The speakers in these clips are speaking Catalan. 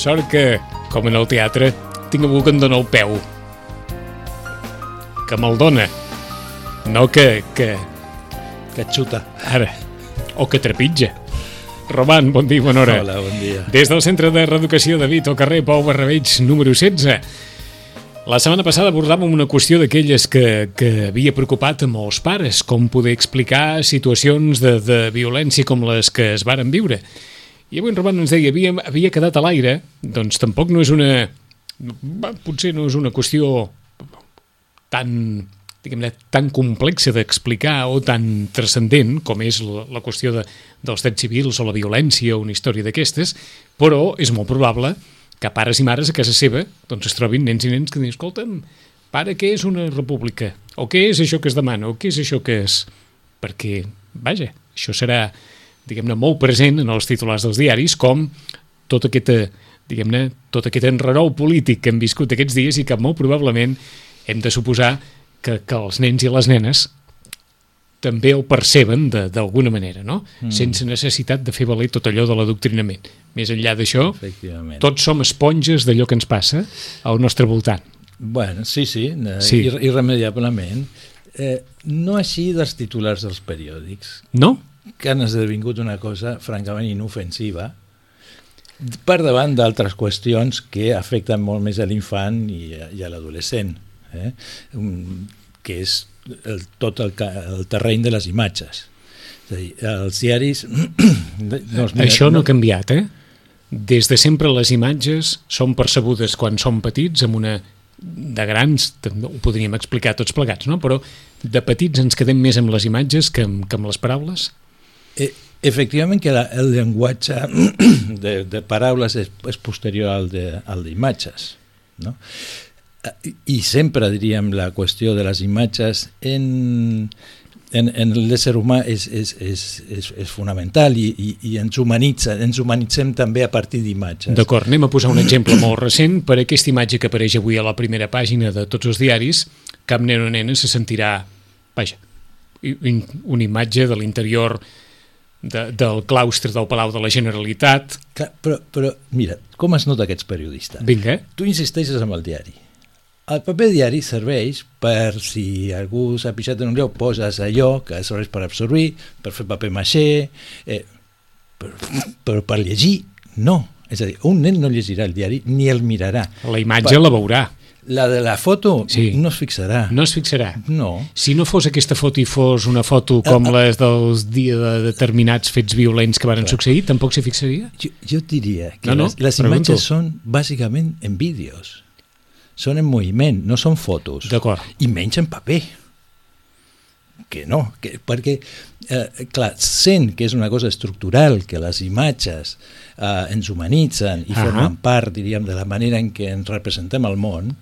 Sort que, com en el teatre, tinc algú que em dona el peu. Que me'l dona. No que, que... Que et xuta. Ara. O que trepitja. Roman, bon dia, bona hora. Hola, bon dia. Des del Centre de Reeducació de Vit, al carrer Pau Barrabeig, número 16. La setmana passada abordàvem una qüestió d'aquelles que, que havia preocupat a molts pares, com poder explicar situacions de, de violència com les que es varen viure. I avui en Roman ens deia, havia, havia quedat a l'aire, doncs tampoc no és una... Potser no és una qüestió tan, diguem tan complexa d'explicar o tan transcendent com és la, la qüestió de, dels drets civils o la violència o una història d'aquestes, però és molt probable que pares i mares a casa seva doncs es trobin nens i nens que diuen, escolta'm, pare, què és una república? O què és això que es demana? O què és això que és... Perquè, vaja, això serà diguem-ne, molt present en els titulars dels diaris, com tot aquest, diguem-ne, tot aquest enrerou polític que hem viscut aquests dies i que molt probablement hem de suposar que, que els nens i les nenes també el perceben d'alguna manera, no? Mm. Sense necessitat de fer valer tot allò de l'adoctrinament. Més enllà d'això, tots som esponges d'allò que ens passa al nostre voltant. Bueno, sí, sí, sí. irremediablement. Eh, no així dels titulars dels periòdics. No? Que han esdevingut una cosa francament inofensiva per davant d'altres qüestions que afecten molt més a l'infant i, i a l'adolescent, eh? que és el, tot el, el terreny de les imatges. És a dir, els diaris... no mira, Això no ha canviat, eh? Des de sempre les imatges són percebudes quan som petits amb una de grans, ho podríem explicar tots plegats, no? però de petits ens quedem més amb les imatges que amb, que amb les paraules? Eh, efectivament que la, el llenguatge de, de paraules és, és posterior al d'imatges. No? i sempre diríem la qüestió de les imatges en, en, en l'ésser humà és, és, és, és, és fonamental i, i, i ens humanitza, ens humanitzem també a partir d'imatges. D'acord, anem a posar un exemple molt recent. Per aquesta imatge que apareix avui a la primera pàgina de tots els diaris, cap nen o nena se sentirà, vaja, una imatge de l'interior de, del claustre del Palau de la Generalitat. Clar, però, però mira, com es nota aquests periodistes? Vinga. Tu insisteixes amb el diari el paper diari serveix per, si algú s'ha pixat en un lloc, poses allò que serveix per absorbir, per fer paper maixer, eh, però, però per llegir, no. És a dir, un nen no llegirà el diari ni el mirarà. La imatge per, la veurà. La de la foto sí. no es fixarà. No es fixarà. No. Si no fos aquesta foto i fos una foto com uh, uh, les dels dia de determinats fets violents que van succeir, tampoc s'hi fixaria? Jo, jo diria que no, no, les, les imatges són bàsicament en vídeos són en moviment, no són fotos. D'acord. I menys en paper. Que no, que, perquè, eh, clar, sent que és una cosa estructural, que les imatges eh, ens humanitzen i uh -huh. formen part, diríem, de la manera en què ens representem al món,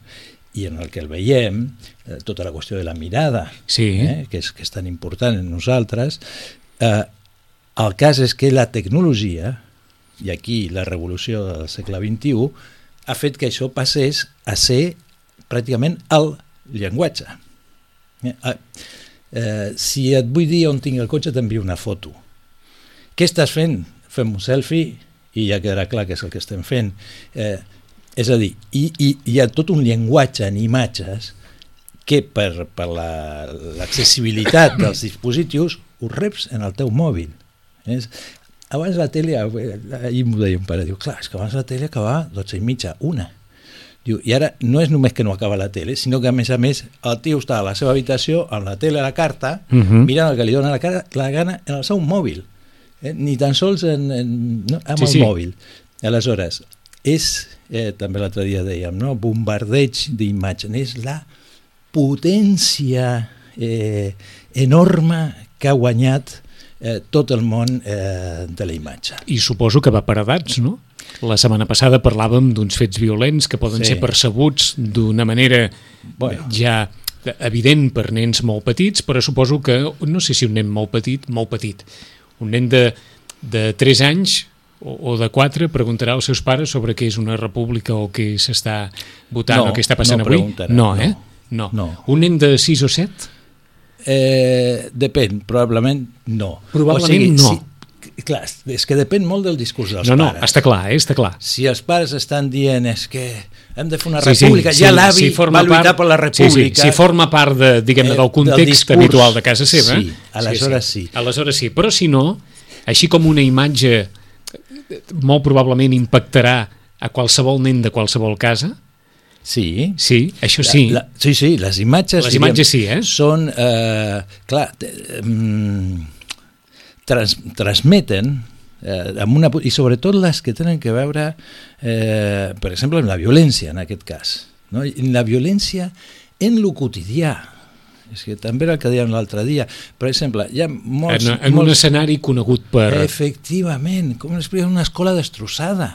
i en el que el veiem, eh, tota la qüestió de la mirada, sí. eh, que, és, que és tan important en nosaltres, eh, el cas és que la tecnologia, i aquí la revolució del segle XXI, ha fet que això passés a ser pràcticament el llenguatge. Eh, eh, si et vull dir on tinc el cotxe, t'envio una foto. Què estàs fent? Fem un selfie i ja quedarà clar que és el que estem fent. Eh, És a dir, i, i hi ha tot un llenguatge en imatges que per, per la- l'accessibilitat dels dispositius ho reps en el teu mòbil. És, abans la tele, ahir m'ho deia un pare, diu, clar, és que abans la tele acabava a 12 i mitja, una. Diu, I ara no és només que no acaba la tele, sinó que a més a més el tio està a la seva habitació amb la tele a la carta, Mhm. mirant el que li dona la, cara, la gana en el seu mòbil. Eh? Ni tan sols en, en, no, amb Sí, el sí. mòbil. Aleshores, és, eh, també l'altre dia dèiem, no? bombardeig d'imatges, és la potència eh, enorme que ha guanyat eh, tot el món eh, de la imatge. I suposo que va per edats, no? La setmana passada parlàvem d'uns fets violents que poden Sí. ser percebuts d'una manera Bueno. ja evident per nens molt petits, però suposo que, no sé si un nen molt petit, molt petit, un nen de, de 3 anys o, o de 4 preguntarà als seus pares sobre què és una república o què s'està votant No, o què està passant no avui? no, eh? No. No. Un nen de 6 o 7? Eh, depèn, probablement no. Probablement no. Si, clar, és que depèn molt del discurs dels No, no, pares. està clar, eh? està clar. Si els pares estan dient és que hem de fer una Sí, sí, república, sí, ja l'avi si va lluitar part- per la república... Sí, sí, si forma part de, diguem-ne, eh, del context discurs, habitual de casa seva. Sí, aleshores sí. Aleshores sí, però si no, així com una imatge eh, molt probablement impactarà a qualsevol nen de qualsevol casa, Sí, sí, això sí. La, la, sí, sí, les imatges... Les imatges sí, eh? Són, eh, clar, te- mm, trans, transmeten, eh, amb una, i sobretot les que tenen que veure, eh, per exemple, amb la violència, en aquest cas. No? La violència en lo quotidià. És que també era el que dèiem l'altre dia. Per exemple, hi ha molts... en, en un molts escenari conegut per... Efectivament, com explicar una escola destrossada?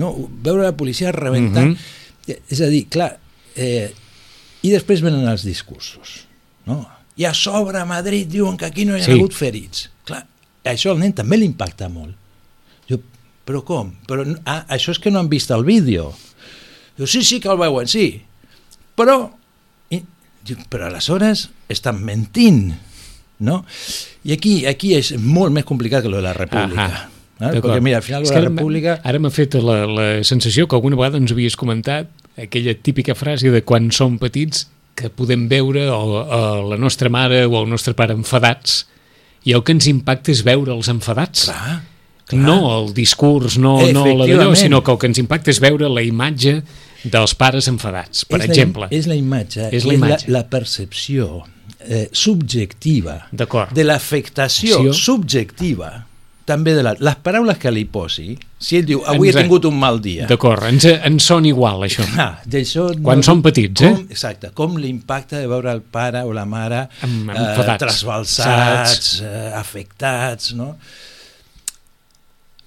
No? Veure la policia rebentant... Mhm. És a dir, clar, eh, i després venen els discursos. No? I a sobre a Madrid diuen que aquí no hi ha sí. hagut ferits. Això al nen també li impacta molt. Diu, però com? Però, ah, això és que no han vist el vídeo. Diu, sí, sí que el veuen, sí. Però, i, diu, però aleshores estan mentint, no? I aquí, aquí és molt més complicat que lo de la república. Ahà. Eh? Perquè mira, al final de la república... Ara m'ha fet la, la sensació que alguna vegada ens havies comentat aquella típica frase de quan som petits que podem veure o, a la nostra mare o el nostre pare enfadats i el que ens impacta és veure'ls enfadats. Clar, clar. No el discurs, no, no la d'allò, sinó que el que ens impacta és veure la imatge dels pares enfadats, per és exemple. La, és la imatge, És la imatge. la, la percepció eh, subjectiva de l'afectació subjectiva també de la, les paraules que li posi si ell diu, avui Ens- he tingut un mal dia D'acord, ens, ens són igual, això. Ah, d'això Quan són petits, eh? com, Exacte, com l'impacte de veure el pare o la mare Amb- eh, trasbalsats, eh, afectats, no?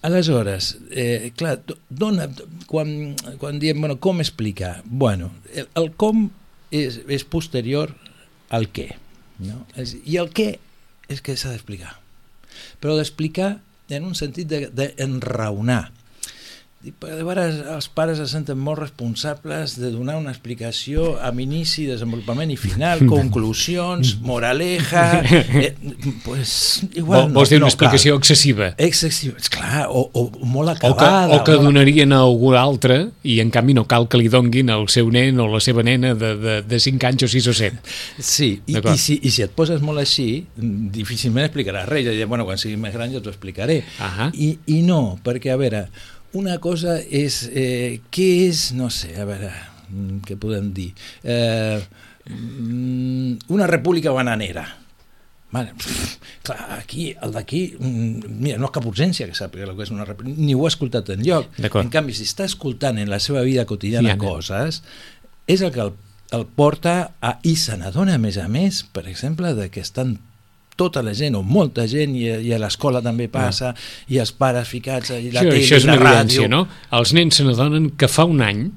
Aleshores, eh, clar, do- dona, quan, quan diem, bueno, com explicar? Bueno, el, el com és, és posterior al què, no? I el què és que s'ha d'explicar. Però d'explicar en un sentit d'enraonar. De, de de vegades els pares es senten molt responsables de donar una explicació amb inici, desenvolupament i final, conclusions, moraleja... Eh, pues, igual Vol, vols dir una no explicació cal. excessiva? Excessiva, esclar, o, o molt O que, acabada. o que molt- donarien a algú altre i en canvi no cal que li donguin al seu nen o la seva nena de, de, de 5 anys o 6 o 7. Sí, i, i, si, i si et poses molt així, difícilment explicaràs res. Ja diré, bueno, quan sigui més gran ja t'ho explicaré. Ahà. I, I no, perquè, a veure, una cosa és... Eh, què és, no sé, a veure, mm, què podem dir? Eh, mm, una república bananera. Vale. Clar, aquí, el d'aquí, mm, mira, no és cap urgència que sàpiga el que és una república, ni ho ha escoltat en lloc. En canvi, si està escoltant en la seva vida quotidiana Diana. coses, és el que el, el porta a... I se n'adona, a més a més, per exemple, de que estan tota la gent, o molta gent, i, a- i a l'escola també passa, i els pares ficats, i la Això, tele, això és i la una evidència, ràdio... no? Els nens se n'adonen que fa un any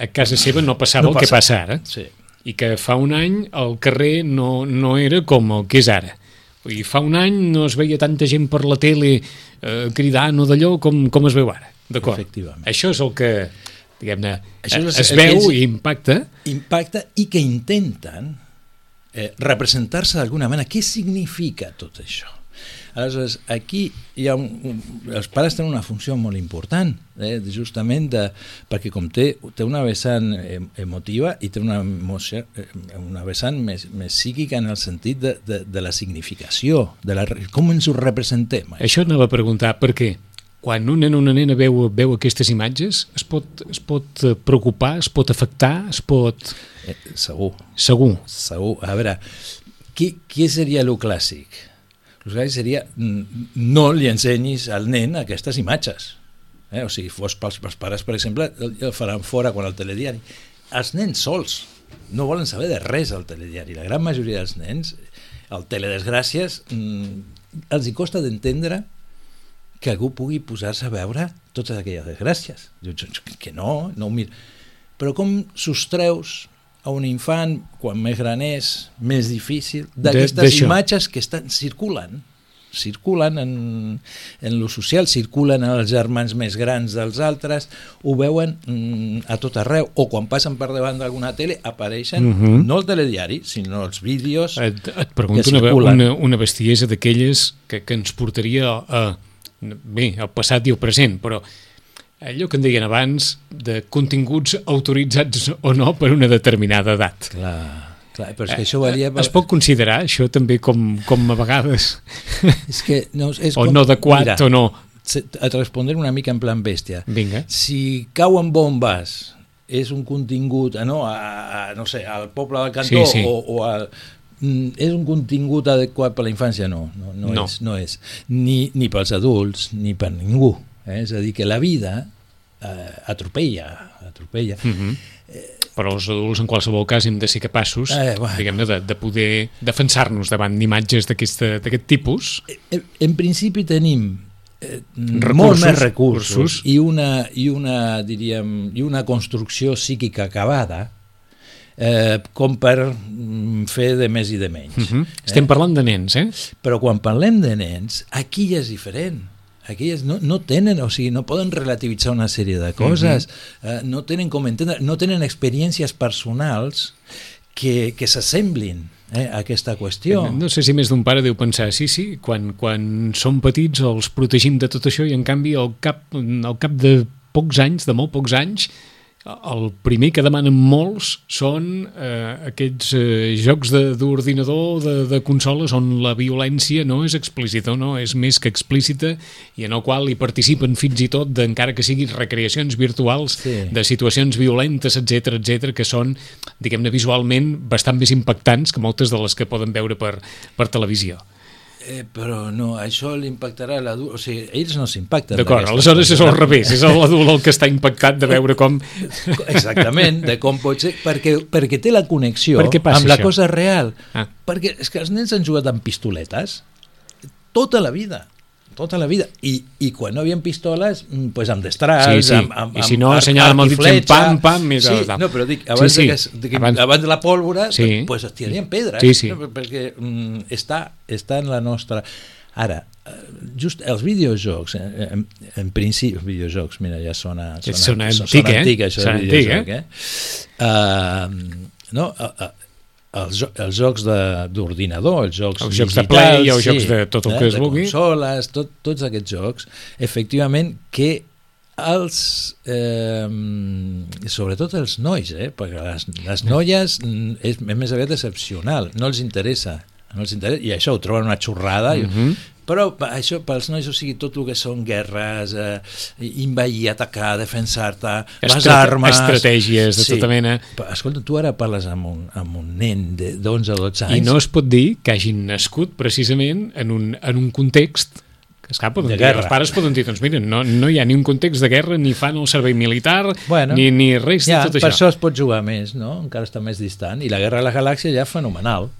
a casa seva no passava No el que passa. passa ara Sí. i que fa un any el carrer no, no era com el que és ara. Dir, fa un any no es veia tanta gent per la tele eh, cridant o d'allò com, com es veu ara. D'acord? Això és el que, diguem-ne, és es veu i impacta. Impacta i que intenten eh, representar-se d'alguna manera. Què significa tot això? Aleshores, aquí hi ha un, un, els pares tenen una funció molt important, eh, justament de, perquè com té, té una vessant emotiva i té una, emoció, eh, una vessant més, més psíquica en el sentit de, de, de la significació, de la, com ens ho representem. Això anava a preguntar, per què? Quan un nen o una nena veu, veu aquestes imatges, es pot, es pot preocupar, es pot afectar, es pot... Eh, segur. Segur. Segur. A veure, qui, qui seria el clàssic? El clàssic seria no li ensenyis al nen aquestes imatges. Eh? O sigui, fos pels, pels pares, per exemple, el faran fora quan el telediari. Els nens sols no volen saber de res al telediari. La gran majoria dels nens, el teledesgràcies, els hi costa d'entendre que algú pugui posar-se a veure totes aquelles desgràcies. Que no, no ho mira. Però com sostreus a un infant, quan més gran és, més difícil, d'aquestes imatges que estan circulant, circulen en, en lo social, circulen els germans més grans dels altres, ho veuen mm, a tot arreu, o quan passen per davant d'alguna tele apareixen, uh -huh. no el telediari, sinó els vídeos et, et pregunto una, una, una bestiesa d'aquelles que, que ens portaria a bé, el passat i el present, però allò que en deien abans de continguts autoritzats o no per una determinada edat. Clar, clar però és que això varia... Per... Es pot considerar això també com, com a vegades... És que no, és o com... no adequat Mira, o no... Et respondré una mica en plan bèstia. Vinga. Si cauen bombes és un contingut, no, a, a, no sé, al poble del cantó sí, sí. o, o al, és un contingut adequat per a la infància? No, no, no, no. és, no és. Ni, ni pels adults, ni per ningú. Eh? És a dir, que la vida eh, atropella, atropella. Mm -hmm. eh, però els adults en qualsevol cas hem de ser capaços eh, bueno. diguem-ne de, de poder defensar-nos davant d'imatges d'aquest tipus en, en principi tenim eh, recursos, molt més recursos, recursos i una, i una diríem i una construcció psíquica acabada eh, com per mm, fer de més i de menys. Uh -huh. eh? Estem parlant de nens, eh? Però quan parlem de nens, aquí ja és diferent aquí no, no tenen, o sigui, no poden relativitzar una sèrie de coses, uh -huh. eh, no tenen com entendre, no tenen experiències personals que, que s'assemblin eh, a aquesta qüestió. No sé si més d'un pare deu pensar, sí, sí, quan, quan som petits els protegim de tot això i en canvi al cap, al cap de pocs anys, de molt pocs anys, el primer que demanen molts són eh, aquests eh, jocs d'ordinador, de, de, de consoles, on la violència no és explícita, no és més que explícita, i en el qual hi participen fins i tot, encara que siguin recreacions virtuals, sí. de situacions violentes, etc etc que són, diguem-ne, visualment bastant més impactants que moltes de les que poden veure per, per televisió. Eh, però no, això l'impactarà l'adult, o sigui, ells no s'impacten. D'acord, aleshores és al revés, és l'adult el que està impactat de veure com... Exactament, de com pot ser, perquè, perquè té la connexió amb això? la cosa real. Ah. Perquè és que els nens han jugat amb pistoletes tota la vida tota la vida. I, i quan no havien pistoles, mm, pues amb destrals, sí, sí. amb, amb, I si no, assenyala amb el dit fent pam, pam... I sí, no, però dic, abans, sí, sí. De, que, de, abans... abans de la pólvora, sí. pues es tirarien pedres, sí, sí. No? perquè mm, està, està en la nostra... Ara, eh, just els videojocs, eh, en, en principi, els videojocs, mira, ja sona... Sona, sona, antic, sona eh? antic, això sona videojoc, eh? eh? Uh, no, uh, uh, els, els jocs d'ordinador, els jocs els jocs de play o els sí, jocs de tot el eh, que es vulgui. consoles, tot, tots aquests jocs, efectivament, que els, eh, sobretot els nois, eh, perquè les, les noies és més aviat excepcional, no els interessa, no els interessa, i això ho troben una xorrada, uh -huh. Però això pels nois, o sigui, tot el que són guerres, eh, invair, atacar, defensar-te, les armes... Estratègies de sí. tota mena. Escolta, tu ara parles amb un, amb un nen d'11 o 12 anys... I no es pot dir que hagin nascut precisament en un, en un context que esclar, poden de dir, guerra. els pares poden dir, doncs mira, no, no hi ha ni un context de guerra, ni fan el servei militar, bueno, ni, ni res ja, de tot això. Per això es pot jugar més, no? Encara està més distant. I la Guerra de la Galàxia ja fenomenal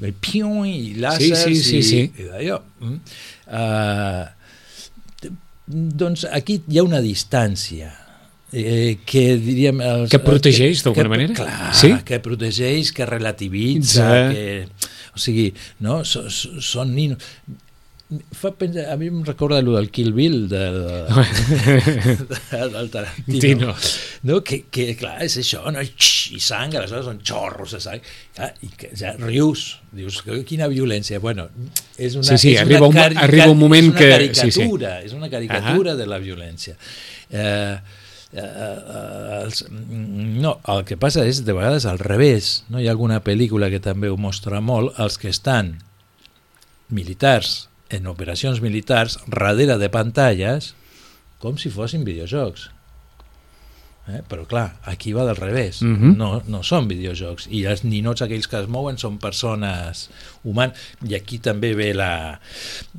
el pion i làsers sí, sí, sí, sí. i, i d'allò. Mm. Uh, doncs aquí hi ha una distància eh, que diríem... Els, que protegeix d'alguna manera? Clar, sí? que protegeix, que relativitza, que, o sigui, no, són, són ninos. Fa pensar, a mi em recorda allò del Kill Bill del, del Tarantino Tino. no? que, que clar, és això no? I, sang, aleshores són xorros de sang clar, i que ja rius dius, quina violència bueno, és una, Sí, sí, és arriba un- una cari- arriba un moment és una que- caricatura, sí, sí. és una caricatura de la violència eh, eh, eh, els, no, el que passa és de vegades al revés no? hi ha alguna pel·lícula que també ho mostra molt els que estan militars en operacions militars darrere de pantalles com si fossin videojocs Eh? Però clar, aquí va del revés. Mhm. no, no són videojocs. I els ninots aquells que es mouen són persones humanes. I aquí també ve la...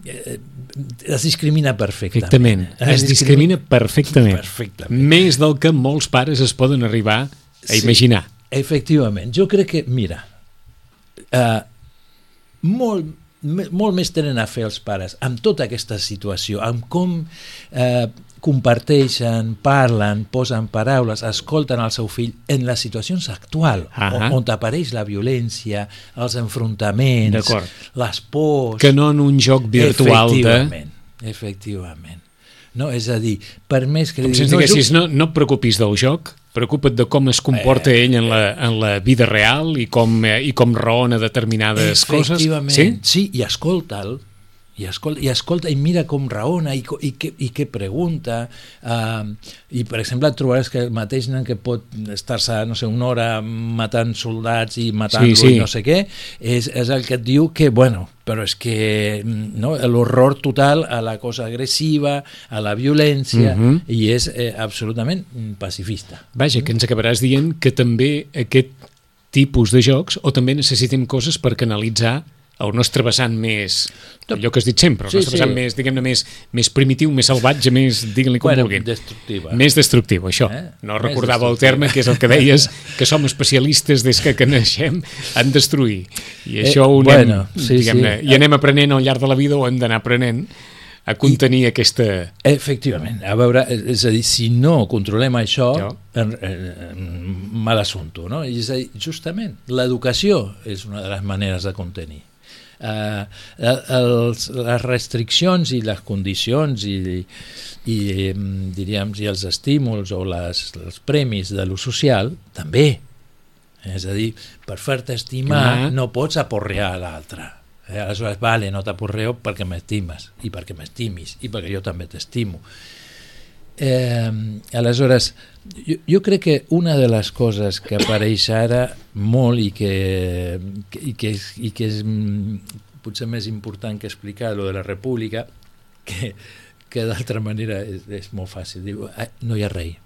Eh, es discrimina perfectament. Perfectament. Es discrimina perfectament. Perfectament. Més del que molts pares es poden arribar a Sí. imaginar. Efectivament. Jo crec que, mira, eh, molt, molt més tenen a fer els pares amb tota aquesta situació, amb com eh, comparteixen, parlen, posen paraules, escolten el seu fill en les situacions actuals, Ahà. on, on apareix la violència, els enfrontaments, les pors... Que no en un joc virtual de... Efectivament, efectivament. No, és a dir, per més que... Com si ens "No, diguessis, no, no et preocupis del joc, preocupa't de com es comporta Eh, ell en la, en la vida real i com, eh, i com raona determinades coses. Efectivament, Sí? sí, i escolta'l, i escolta, i escolta i mira com raona i, i, què, i què pregunta uh, i per exemple et trobaràs que el mateix nen que pot estar-se no sé, una hora matant soldats i matant-lo Sí, sí. i no sé què és, és el que et diu que bueno però és que mm, no, l'horror total a la cosa agressiva a la violència Mhm. i és eh, absolutament mm, pacifista Vaja, que ens acabaràs dient que també aquest tipus de jocs o també necessitem coses per canalitzar el nostre vessant més, allò que has dit sempre, el Sí, nostre sí. vessant més, diguem-ne, més, més primitiu, més salvatge, més, diguin-li com Bueno, vulguin. destructiva. Més destructiu, això. Eh? No Més recordava el destructiva. terme, que és el que deies, que som especialistes des que, que naixem en destruir. I això ho anem, Eh, bueno, sí, sí. i anem aprenent al llarg de la vida o hem d'anar aprenent a contenir aquesta... Efectivament, a veure, és a dir, si no controlem això, Jo. en mal assumpto, no? I és a dir, justament, l'educació és una de les maneres de contenir. Uh, els, les restriccions i les condicions i, i em, diríem, i els estímuls o les, els premis de lo social també és a dir, per fer-te estimar Ah. no pots aporrear a l'altre eh? aleshores, vale, no t'aporreo perquè m'estimes i perquè m'estimis i perquè jo també t'estimo eh, aleshores jo, jo crec que una de les coses que apareix ara molt i que, i que, és, i que és mm, potser més important que explicar lo de la república que, que d'altra manera és, és molt fàcil. Diu, "Ah, no hi ha rei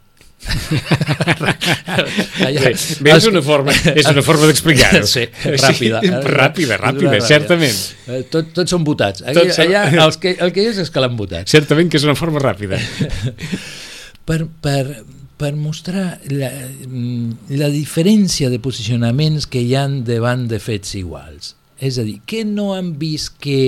Bé, és una forma, és una forma d'explicar-ho. Sí, ràpida. Sí, ràpida, ràpida, certament. Eh, Tot, tots són votats. Aquí, Tots són- Allà els que, el que és és que l'han votat. Certament que és una forma ràpida. Per, per, per mostrar la, mm, la diferència de posicionaments que hi han davant de fets iguals. És a dir, que no han vist que...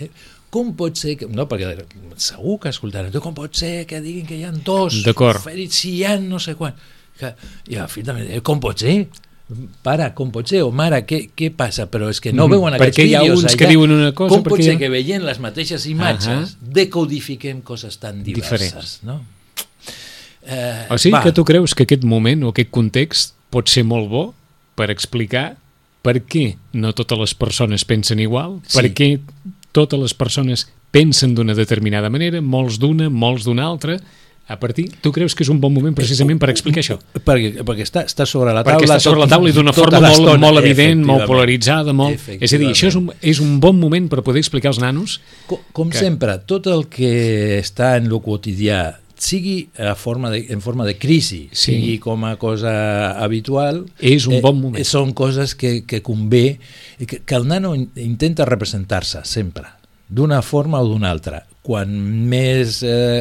Eh, com pot ser que... No, perquè segur que escoltaran. Com pot ser que diguin que hi ha dos ferits si hi ha no sé quan? Que, I al final, eh, com pot ser? Pare, com pot ser? O mare, què, què passa? Però és que no Mhm. veuen aquests Perquè hi ha vídeos uns allà. que diuen una cosa, Com pot ser ha- que veient les mateixes imatges decodifiquem coses tan diverses? Diferents. No? Eh, O sigui va. que tu creus que aquest moment o aquest context pot ser molt bo per explicar per què no totes les persones pensen igual, Sí. per què totes les persones pensen d'una determinada manera, molts d'una, molts d'una altra, a partir... Tu creus que és un bon moment precisament per explicar això? Perquè, perquè està, està sobre la taula Perquè està sobre la taula i d'una tota forma molt, molt evident, molt polaritzada, molt... És a dir, això és un, és un bon moment per poder explicar als nanos Com, com que- sempre, tot el que està en lo quotidià sigui a forma de, en forma de crisi, Sí. sigui com a cosa habitual, És un bon moment. són coses que, que convé, que, que el nano in- intenta representar-se sempre, d'una forma o d'una altra. Quan més eh,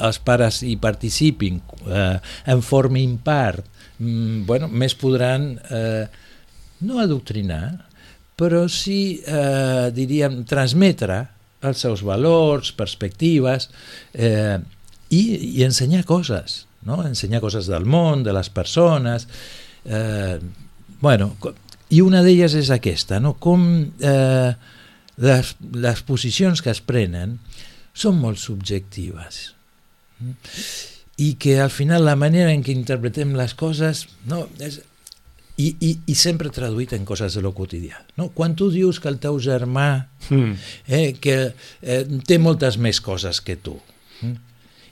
els pares hi participin, eh, en formin part, mm, bueno, més podran eh, no adoctrinar, però sí, eh, diríem, transmetre els seus valors, perspectives, eh, i, i ensenyar coses, no? ensenyar coses del món, de les persones. Eh, bueno, i una d'elles és aquesta, no? com eh, les, les posicions que es prenen són molt subjectives. I que al final la manera en què interpretem les coses no, és, i, i, i sempre traduït en coses de lo quotidià. No? Quan tu dius que el teu germà mm. eh, que eh, té moltes més coses que tu, mm?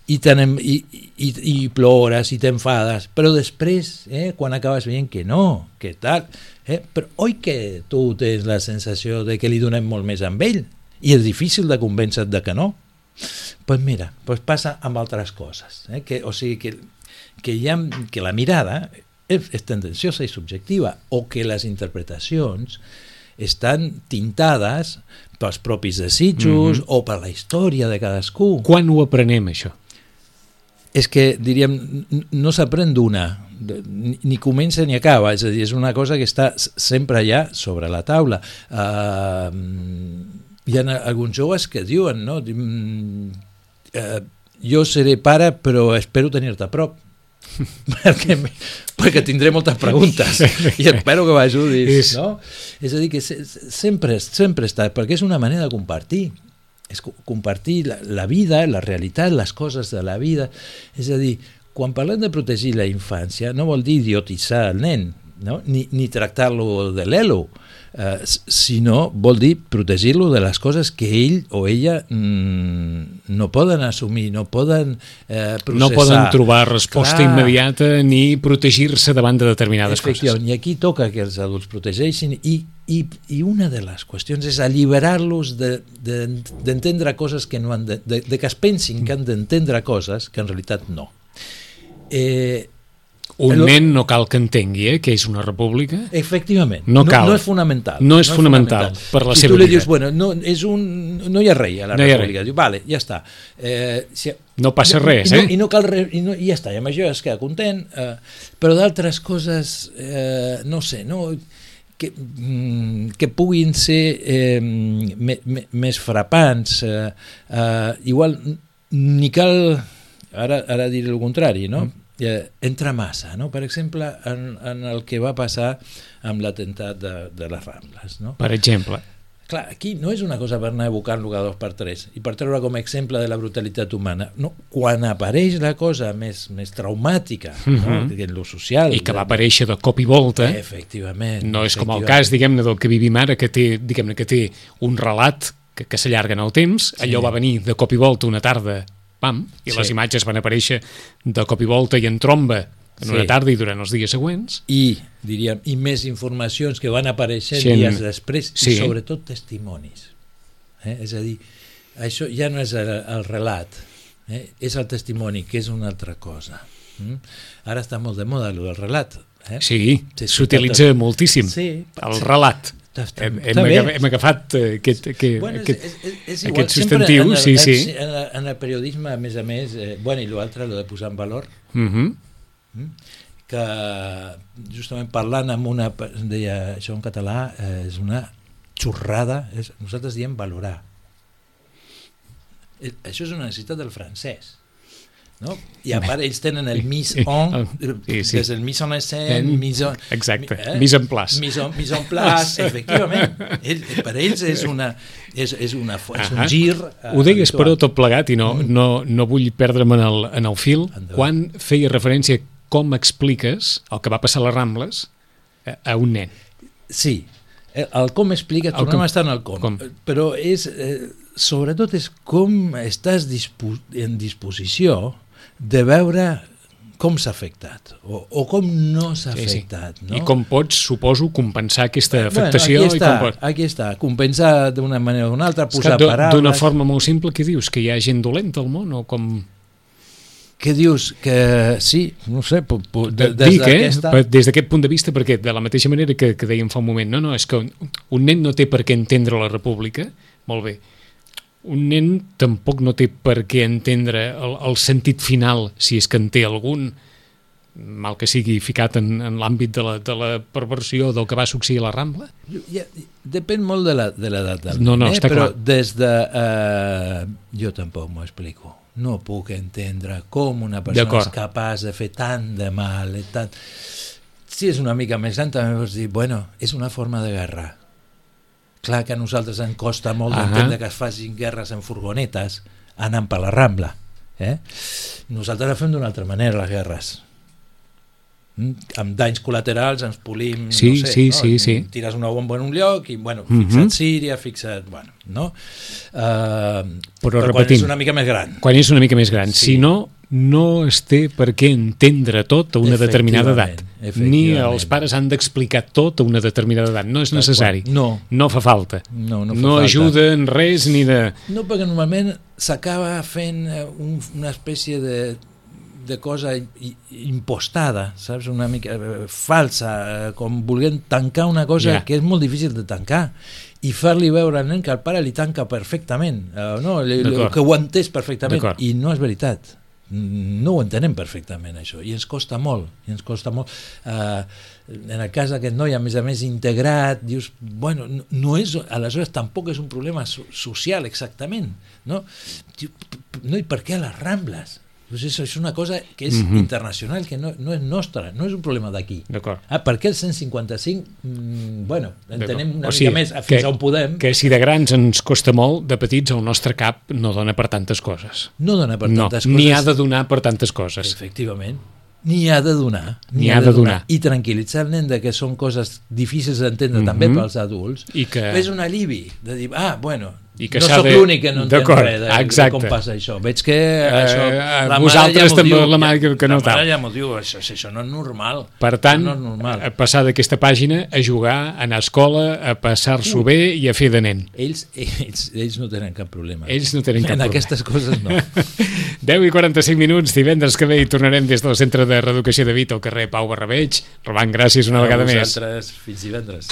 I, tenem, i, i, i plores i t'enfades, però després, eh, quan acabes veient que no, que tal, eh, però oi que tu tens la sensació de que li donem molt més amb ell i és difícil de convèncer de que no? Doncs pues mira, pues passa amb altres coses. Eh? Que, o sigui, que, que, ha, que la mirada és, és tendenciosa i subjectiva, o que les interpretacions estan tintades pels propis desitjos mm -hmm. o per la història de cadascú. Quan ho aprenem, això? És que, diríem, no s'aprèn d'una, ni comença ni acaba, és a dir, és una cosa que està sempre allà sobre la taula. Uh, hi ha alguns joves que diuen, no? Uh, jo seré pare però espero tenir-te a prop perquè, perquè tindré moltes preguntes i espero que m'ajudis no? és a dir, que sempre, sempre està perquè és una manera de compartir és compartir la, la vida, la realitat, les coses de la vida. És a dir, quan parlem de protegir la infància no vol dir idiotitzar el nen no? ni, ni tractar-lo de l'elo eh, sinó vol dir protegir-lo de les coses que ell o ella mm, no poden assumir, no poden eh, processar. No poden trobar resposta Clar. immediata ni protegir-se davant de determinades coses. I aquí toca que els adults protegeixin i, i, i una de les qüestions és alliberar-los d'entendre de, de, coses que no han de, de, de que es pensin que han d'entendre coses que en realitat no. Eh, un el... nen no cal que entengui eh, que és una república. Efectivament. No, cal. no, no és fonamental. No és, no fonamental, és fonamental per la si seva tu li dius, bueno, no, és un, no hi ha rei a la no república. Diu, vale, ja està. Eh, si, no passa res, i, eh? I no, i no cal res, i, no, i ja està, i amb això es queda content. Eh, però d'altres coses, eh, no sé, no que, mm, que puguin ser eh, me, me, més frapants. Eh, eh, igual ni cal, ara, ara diré el contrari, no? Mm eh, entra massa, no? per exemple, en, en el que va passar amb l'atemptat de, de les Rambles. No? Per exemple. Clar, aquí no és una cosa per anar evocant-lo cada dos per tres i per treure com a exemple de la brutalitat humana. No, quan apareix la cosa més, més traumàtica, uh -huh. no? Mhm. en lo social... I que va aparèixer de cop i volta. Efectivament. No és efectivament. com el cas, diguem-ne, del que vivim ara, que té, diguem-ne, que té un relat que, que s'allarga en el temps. Sí. Allò va venir de cop i volta una tarda pam, i sí. les imatges van aparèixer de cop i volta i en tromba en sí. una tarda i durant els dies següents. I, diríem, i més informacions que van apareixent sí. dies després, sí. i sobretot testimonis. Eh? És a dir, això ja no és el, el relat, eh? és el testimoni, que és una altra cosa. Mm? Ara està molt de moda el relat. Eh? Sí, s'utilitza moltíssim, sí, el relat. Hem, hem, agafat, hem agafat eh, aquest, aquest, bueno, és, és, és igual, aquest substantiu, el, sí, sí. En, en el periodisme, a més a més, eh, bueno, i l'altre, el de posar en valor, uh mhm. -huh. que justament parlant amb una, deia això en català, eh, és una xorrada, és, nosaltres diem valorar. Eh, això és una necessitat del francès no? I a part ells tenen el mis en, sí, sí. des del mis en escena, mis en... Exacte, eh? mis en place. Mis en, mis en place, efectivament. Ell, per ells és, una, és, és, una, és un gir... Uh, Ho deies, habitual. però, tot plegat, i no, mm. no, no vull perdre'm en el, en el fil, Endavant. quan feia referència com expliques el que va passar a les Rambles a, a un nen. Sí, el com explica, tornem com, a estar en el com, com. però és, eh, sobretot és com estàs dispo en disposició de veure com s'ha afectat o, o com no s'ha sí, afectat. Sí. No? I com pots, suposo, compensar aquesta afectació? Bueno, aquí està, i com pots... aquí està, compensar d'una manera o d'una altra, posar paraules... D'una forma molt simple, què dius? Que hi ha gent dolenta al món o com... Què dius? Que sí, no sé, de, des Dic, eh? Des d'aquest punt de vista, perquè de la mateixa manera que, que dèiem fa un moment, no, no, és que un, un nen no té per què entendre la república, molt bé, un nen tampoc no té per què entendre el, el sentit final, si és que en té algun, mal que sigui ficat en, en l'àmbit de, la, de la perversió del que va succeir a la Rambla? Ja, depèn molt de l'edat del no, no, eh? però clar. des de... Eh, jo tampoc m'ho explico. No puc entendre com una persona és capaç de fer tant de mal. I tant... Si és una mica més gran, també pots dir, bueno, és una forma de guerra clar que a nosaltres ens costa molt Ahà. d'entendre que es facin guerres en furgonetes anant per la Rambla. Eh? Nosaltres fem d'una altra manera, les guerres. Mm? Amb danys col·laterals ens polim, Sí, no sé, sí, no? sí, sí. tires una bomba en un lloc i, bueno, Mhm. fixa't Síria, fixa't... Bueno, no? Uh, Però quan repetint. és una mica més gran. Quan és una mica més gran. Sí. Si no, no es té per què entendre tot a una determinada edat. Ni els pares han d'explicar tot a una determinada edat. No és necessari. No. No fa falta. No, no fa no falta. ajuda en res ni de... No, perquè normalment s'acaba fent eh, un, una espècie de, de cosa impostada, saps? Una mica eh, falsa, eh, com volent tancar una cosa Ja. que és molt difícil de tancar i fer-li veure al nen que el pare li tanca perfectament, eh, no? Li, que ho entès perfectament, i no és veritat. Mm, No ho entenem perfectament, això, i ens costa molt, i ens costa molt. Eh, en el cas d'aquest noi, a més a més, integrat, dius, bueno, no, és, aleshores tampoc és un problema so social exactament, no? No, i per què a les Rambles? Pues això és una cosa que és Mhm. internacional, que no, no és nostra, no és un problema d'aquí. Ah, per què el 155? Mm, bueno, entenem una O mica sigui, més fins que- on podem. Que si de grans ens costa molt, de petits el nostre cap no dona per tantes coses. no dona per no, tantes ni coses. ha de donar per tantes coses. Efectivament. Ni ha de donar. Ni ha de donar. I tranquil·litzar el nen de que són coses difícils d'entendre Mhm. també pels adults. I que- És un alibi de dir, ah, bueno, I que no sóc de- l'únic que no D'acord, res de, de com passa això. Veig que això... eh, la vosaltres ja també, diu, la mare que- que no la mare tal. ja m'ho diu, això, això no és normal. Per tant, no és normal. a passar d'aquesta pàgina a jugar, a anar a escola, a passar-s'ho bé i a fer de nen. Ells, ells, ells no tenen cap problema. Ells no tenen cap en problema. aquestes coses no. 10 i 45 minuts, divendres que ve hi tornarem des del Centre de Reeducació de Vita al carrer Pau Barrabeig. Robant, gràcies una A vegada més. vosaltres, fins divendres.